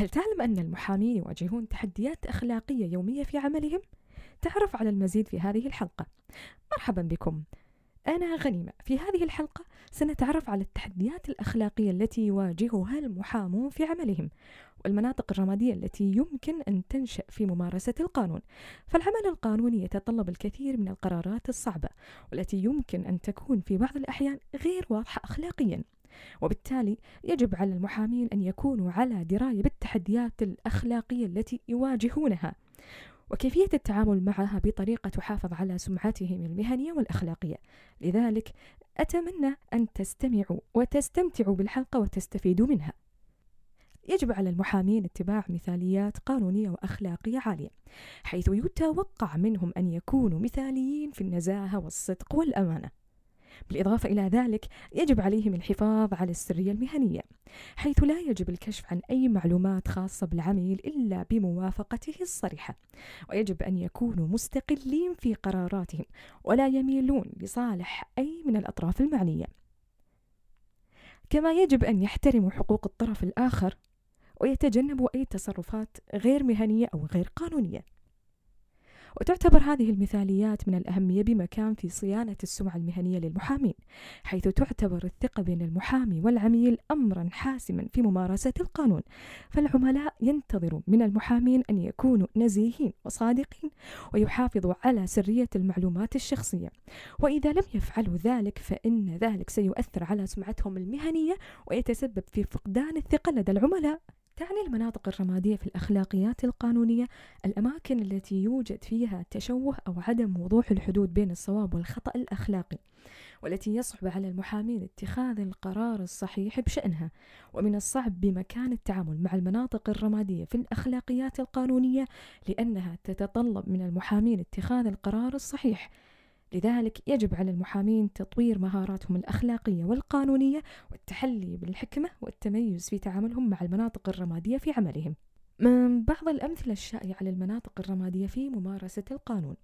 هل تعلم أن المحامين يواجهون تحديات أخلاقية يومية في عملهم؟ تعرف على المزيد في هذه الحلقة. مرحبا بكم. أنا غنيمة. في هذه الحلقة سنتعرف على التحديات الأخلاقية التي يواجهها المحامون في عملهم والمناطق الرمادية التي يمكن أن تنشأ في ممارسة القانون. فالعمل القانوني يتطلب الكثير من القرارات الصعبة والتي يمكن أن تكون في بعض الأحيان غير واضحة أخلاقيا. وبالتالي يجب على المحامين أن يكونوا على دراية بالتحديات الأخلاقية التي يواجهونها. وكيفية التعامل معها بطريقة تحافظ على سمعتهم المهنية والأخلاقية. لذلك أتمنى أن تستمعوا وتستمتعوا بالحلقة وتستفيدوا منها. يجب على المحامين اتباع مثاليات قانونية وأخلاقية عالية حيث يتوقع منهم أن يكونوا مثاليين في النزاهة والصدق والأمانة. بالإضافة إلى ذلك يجب عليهم الحفاظ على السرية المهنية حيث لا يجب الكشف عن أي معلومات خاصة بالعميل إلا بموافقته الصريحة ويجب أن يكونوا مستقلين في قراراتهم ولا يميلون لصالح أي من الأطراف المعنية. كما يجب أن يحترموا حقوق الطرف الآخر ويتجنبوا أي تصرفات غير مهنية أو غير قانونية. وتعتبر هذه المثاليات من الأهمية بمكان في صيانة السمعة المهنية للمحامين حيث تعتبر الثقة بين المحامي والعميل أمرا حاسما في ممارسة القانون. فالعملاء ينتظرون من المحامين أن يكونوا نزيهين وصادقين ويحافظوا على سرية المعلومات الشخصية. وإذا لم يفعلوا ذلك فإن ذلك سيؤثر على سمعتهم المهنية ويتسبب في فقدان الثقة لدى العملاء. تعني المناطق الرمادية في الأخلاقيات القانونية الأماكن التي يوجد فيها تشوه أو عدم وضوح الحدود بين الصواب والخطأ الأخلاقي والتي يصعب على المحامين اتخاذ القرار الصحيح بشأنها ومن الصعب بمكان التعامل مع المناطق الرمادية في الأخلاقيات القانونية لأنها تتطلب من المحامين اتخاذ القرار الصحيح. لذلك يجب على المحامين تطوير مهاراتهم الأخلاقية والقانونية والتحلي بالحكمة والتميز في تعاملهم مع المناطق الرمادية في عملهم. من بعض الأمثلة الشائعة للمناطق الرمادية في ممارسة القانون.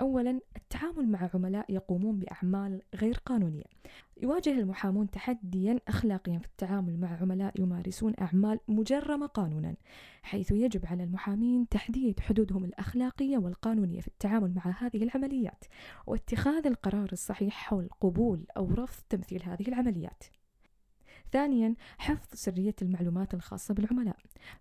أولا التعامل مع عملاء يقومون بأعمال غير قانونية. يواجه المحامون تحديا أخلاقيا في التعامل مع عملاء يمارسون أعمال مجرمة قانونا حيث يجب على المحامين تحديد حدودهم الأخلاقية والقانونية في التعامل مع هذه العمليات واتخاذ القرار الصحيح حول قبول أو رفض تمثيل هذه العمليات. ثانيا حفظ سرية المعلومات الخاصة بالعملاء.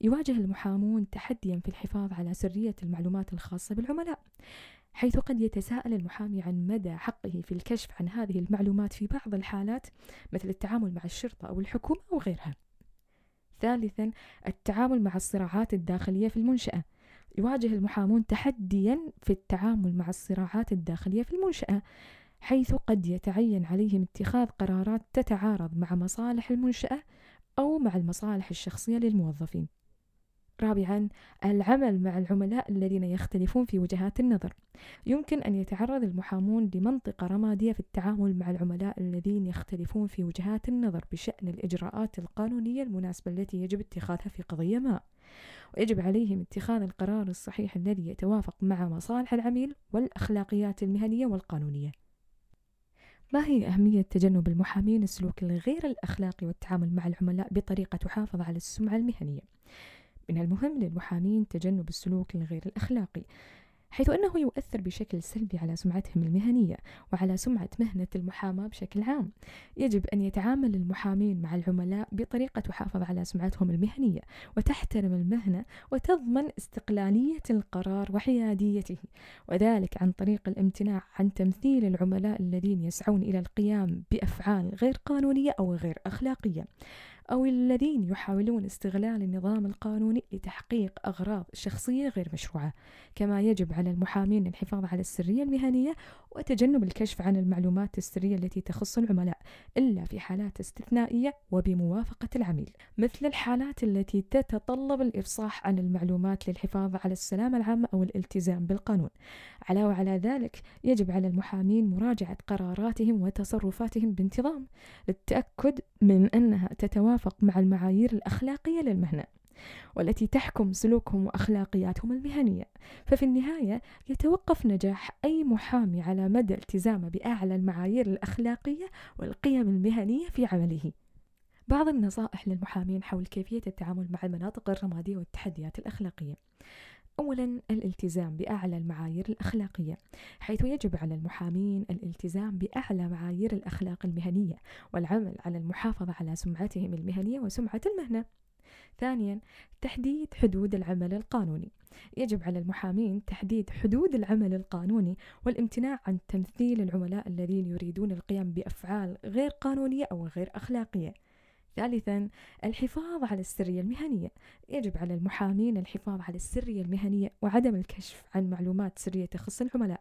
يواجه المحامون تحديا في الحفاظ على سرية المعلومات الخاصة بالعملاء حيث قد يتساءل المحامي عن مدى حقه في الكشف عن هذه المعلومات في بعض الحالات مثل التعامل مع الشرطة أو الحكومة أو غيرها. ثالثا التعامل مع الصراعات الداخلية في المنشأة. يواجه المحامون تحديا في التعامل مع الصراعات الداخلية في المنشأة. حيث قد يتعين عليهم اتخاذ قرارات تتعارض مع مصالح المنشأة أو مع المصالح الشخصية للموظفين. رابعا العمل مع العملاء الذين يختلفون في وجهات النظر. يمكن أن يتعرض المحامون لمنطقة رمادية في التعامل مع العملاء الذين يختلفون في وجهات النظر بشأن الإجراءات القانونية المناسبة التي يجب اتخاذها في قضية ما. ويجب عليهم اتخاذ القرار الصحيح الذي يتوافق مع مصالح العميل والأخلاقيات المهنية والقانونية. ما هي أهمية تجنب المحامين السلوك الغير الأخلاقي والتعامل مع العملاء بطريقة تحافظ على السمعة المهنية؟ من المهم للمحامين تجنب السلوك الغير الأخلاقي حيث أنه يؤثر بشكل سلبي على سمعتهم المهنية وعلى سمعة مهنة المحاماة بشكل عام. يجب أن يتعامل المحامين مع العملاء بطريقة تحافظ على سمعتهم المهنية وتحترم المهنة وتضمن استقلالية القرار وحياديته وذلك عن طريق الامتناع عن تمثيل العملاء الذين يسعون إلى القيام بأفعال غير قانونية أو غير أخلاقية. أو الذين يحاولون استغلال النظام القانوني لتحقيق أغراض شخصية غير مشروعة كما يجب على المحامين الحفاظ على السرية المهنية وتجنب الكشف عن المعلومات السرية التي تخص العملاء إلا في حالات استثنائية وبموافقة العميل. مثل الحالات التي تتطلب الإفصاح عن المعلومات للحفاظ على السلامة العامة أو الالتزام بالقانون. علاوة على ذلك يجب على المحامين مراجعة قراراتهم وتصرفاتهم بانتظام للتأكد من أنها تتوافق مع المعايير الأخلاقية للمهنة والتي تحكم سلوكهم وأخلاقياتهم المهنية. ففي النهاية يتوقف نجاح أي محامي على مدى التزامه بأعلى المعايير الأخلاقية والقيم المهنية في عمله. بعض النصائح للمحامين حول كيفية التعامل مع المناطق الرمادية والتحديات الأخلاقية. أولا الالتزام بأعلى المعايير الأخلاقية حيث يجب على المحامين الالتزام بأعلى معايير الأخلاق المهنية والعمل على المحافظة على سمعتهم المهنية وسمعة المهنة. ثانيا تحديد حدود العمل القانوني. يجب على المحامين تحديد حدود العمل القانوني والامتناع عن تمثيل العملاء الذين يريدون القيام بأفعال غير قانونية أو غير أخلاقية. ثالثا الحفاظ على السرية المهنية. يجب على المحامين الحفاظ على السرية المهنية وعدم الكشف عن معلومات سرية تخص العملاء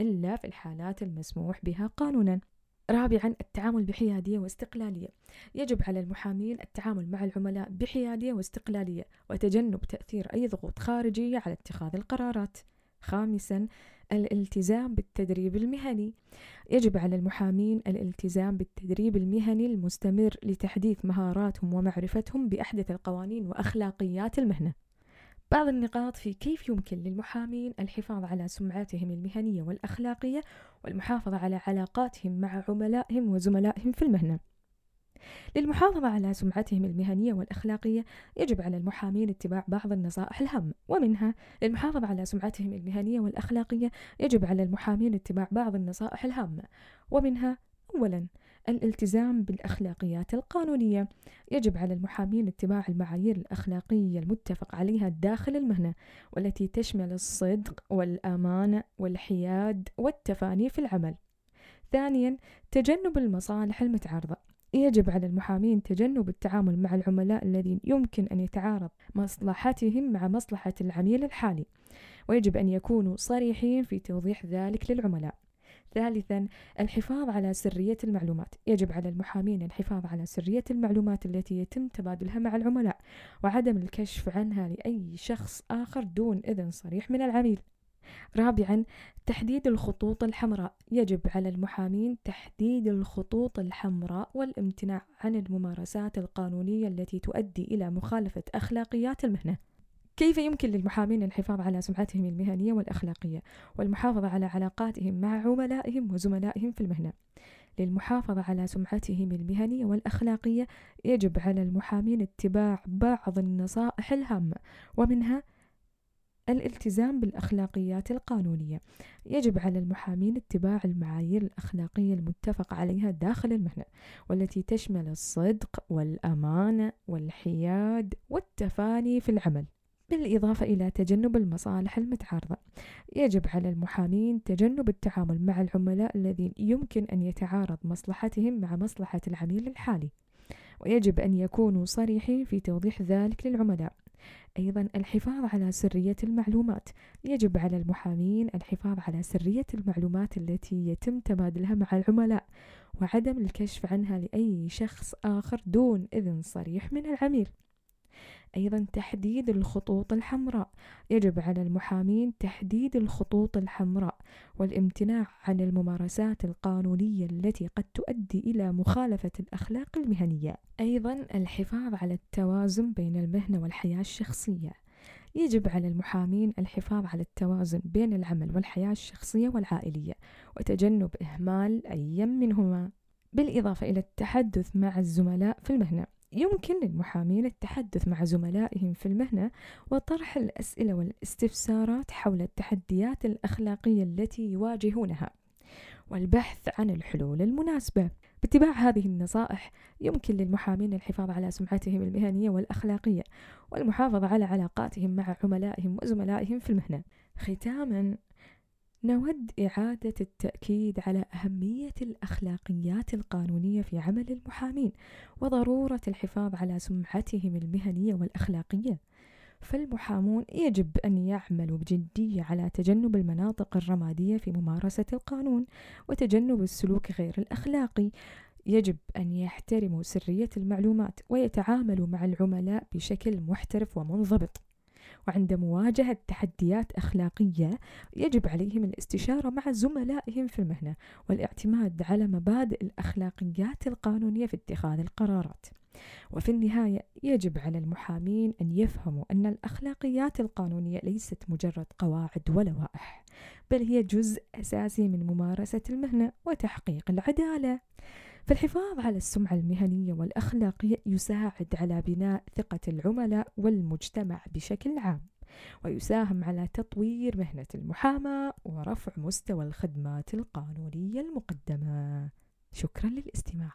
إلا في الحالات المسموح بها قانونا. رابعا التعامل بحيادية واستقلالية. يجب على المحامين التعامل مع العملاء بحيادية واستقلالية وتجنب تأثير أي ضغوط خارجية على اتخاذ القرارات. خامسا الالتزام بالتدريب المهني. يجب على المحامين الالتزام بالتدريب المهني المستمر لتحديث مهاراتهم ومعرفتهم بأحدث القوانين وأخلاقيات المهنة. بعض النقاط في كيف يمكن للمحامين الحفاظ على سمعتهم المهنية والأخلاقية والمحافظة على علاقاتهم مع عملائهم وزملائهم في المهنة. للمحافظة على سمعتهم المهنية والأخلاقية يجب على المحامين اتباع بعض النصائح الهامة ومنها للمحافظة على سمعتهم المهنية والأخلاقية يجب على المحامين اتباع بعض النصائح الهامة ومنها أولا الالتزام بالأخلاقيات القانونية. يجب على المحامين اتباع المعايير الأخلاقية المتفق عليها داخل المهنة والتي تشمل الصدق والأمانة والحياد والتفاني في العمل. ثانيا تجنب المصالح المتعارضة. يجب على المحامين تجنب التعامل مع العملاء الذين يمكن أن يتعارض مصلحتهم مع مصلحة العميل الحالي ويجب أن يكونوا صريحين في توضيح ذلك للعملاء. ثالثا الحفاظ على سرية المعلومات. يجب على المحامين الحفاظ على سرية المعلومات التي يتم تبادلها مع العملاء وعدم الكشف عنها لأي شخص آخر دون إذن صريح من العميل. رابعا تحديد الخطوط الحمراء. يجب على المحامين تحديد الخطوط الحمراء والامتناع عن الممارسات القانونية التي تؤدي إلى مخالفة أخلاقيات المهنة. كيف يمكن للمحامين الحفاظ على سمعتهم المهنية والأخلاقية والمحافظة على علاقاتهم مع عملائهم وزملائهم في المهنة؟ للمحافظة على سمعتهم المهنية والأخلاقية يجب على المحامين اتباع بعض النصائح الهامة ومنها الالتزام بالأخلاقيات القانونية. يجب على المحامين اتباع المعايير الأخلاقية المتفق عليها داخل المهنة والتي تشمل الصدق والأمانة والحياد والتفاني في العمل بالإضافة إلى تجنب المصالح المتعارضة. يجب على المحامين تجنب التعامل مع العملاء الذين يمكن أن يتعارض مصلحتهم مع مصلحة العميل الحالي ويجب أن يكونوا صريحين في توضيح ذلك للعملاء. أيضا الحفاظ على سرية المعلومات. يجب على المحامين الحفاظ على سرية المعلومات التي يتم تبادلها مع العملاء وعدم الكشف عنها لأي شخص آخر دون إذن صريح من العميل. أيضا تحديد الخطوط الحمراء. يجب على المحامين تحديد الخطوط الحمراء والامتناع عن الممارسات القانونية التي قد تؤدي إلى مخالفة الأخلاق المهنية. أيضا الحفاظ على التوازن بين المهنة والحياة الشخصية. يجب على المحامين الحفاظ على التوازن بين العمل والحياة الشخصية والعائلية وتجنب إهمال أي منهما. بالإضافة إلى التحدث مع الزملاء في المهنة. يمكن للمحامين التحدث مع زملائهم في المهنة وطرح الأسئلة والاستفسارات حول التحديات الأخلاقية التي يواجهونها والبحث عن الحلول المناسبة. باتباع هذه النصائح يمكن للمحامين الحفاظ على سمعتهم المهنية والأخلاقية والمحافظة على علاقاتهم مع عملائهم وزملائهم في المهنة. ختاما نود إعادة التأكيد على أهمية الأخلاقيات القانونية في عمل المحامين وضرورة الحفاظ على سمعتهم المهنية والأخلاقية. فالمحامون يجب أن يعملوا بجدية على تجنب المناطق الرمادية في ممارسة القانون وتجنب السلوك غير الأخلاقي. يجب أن يحترموا سرية المعلومات ويتعاملوا مع العملاء بشكل محترف ومنضبط. وعند مواجهة تحديات أخلاقية يجب عليهم الاستشارة مع زملائهم في المهنة والاعتماد على مبادئ الأخلاقيات القانونية في اتخاذ القرارات. وفي النهاية يجب على المحامين أن يفهموا أن الأخلاقيات القانونية ليست مجرد قواعد ولوائح بل هي جزء أساسي من ممارسة المهنة وتحقيق العدالة. فالحفاظ على السمعة المهنية والأخلاقية يساعد على بناء ثقة العملاء والمجتمع بشكل عام ويساهم على تطوير مهنة المحاماة ورفع مستوى الخدمات القانونية المقدمة. شكرا للاستماع.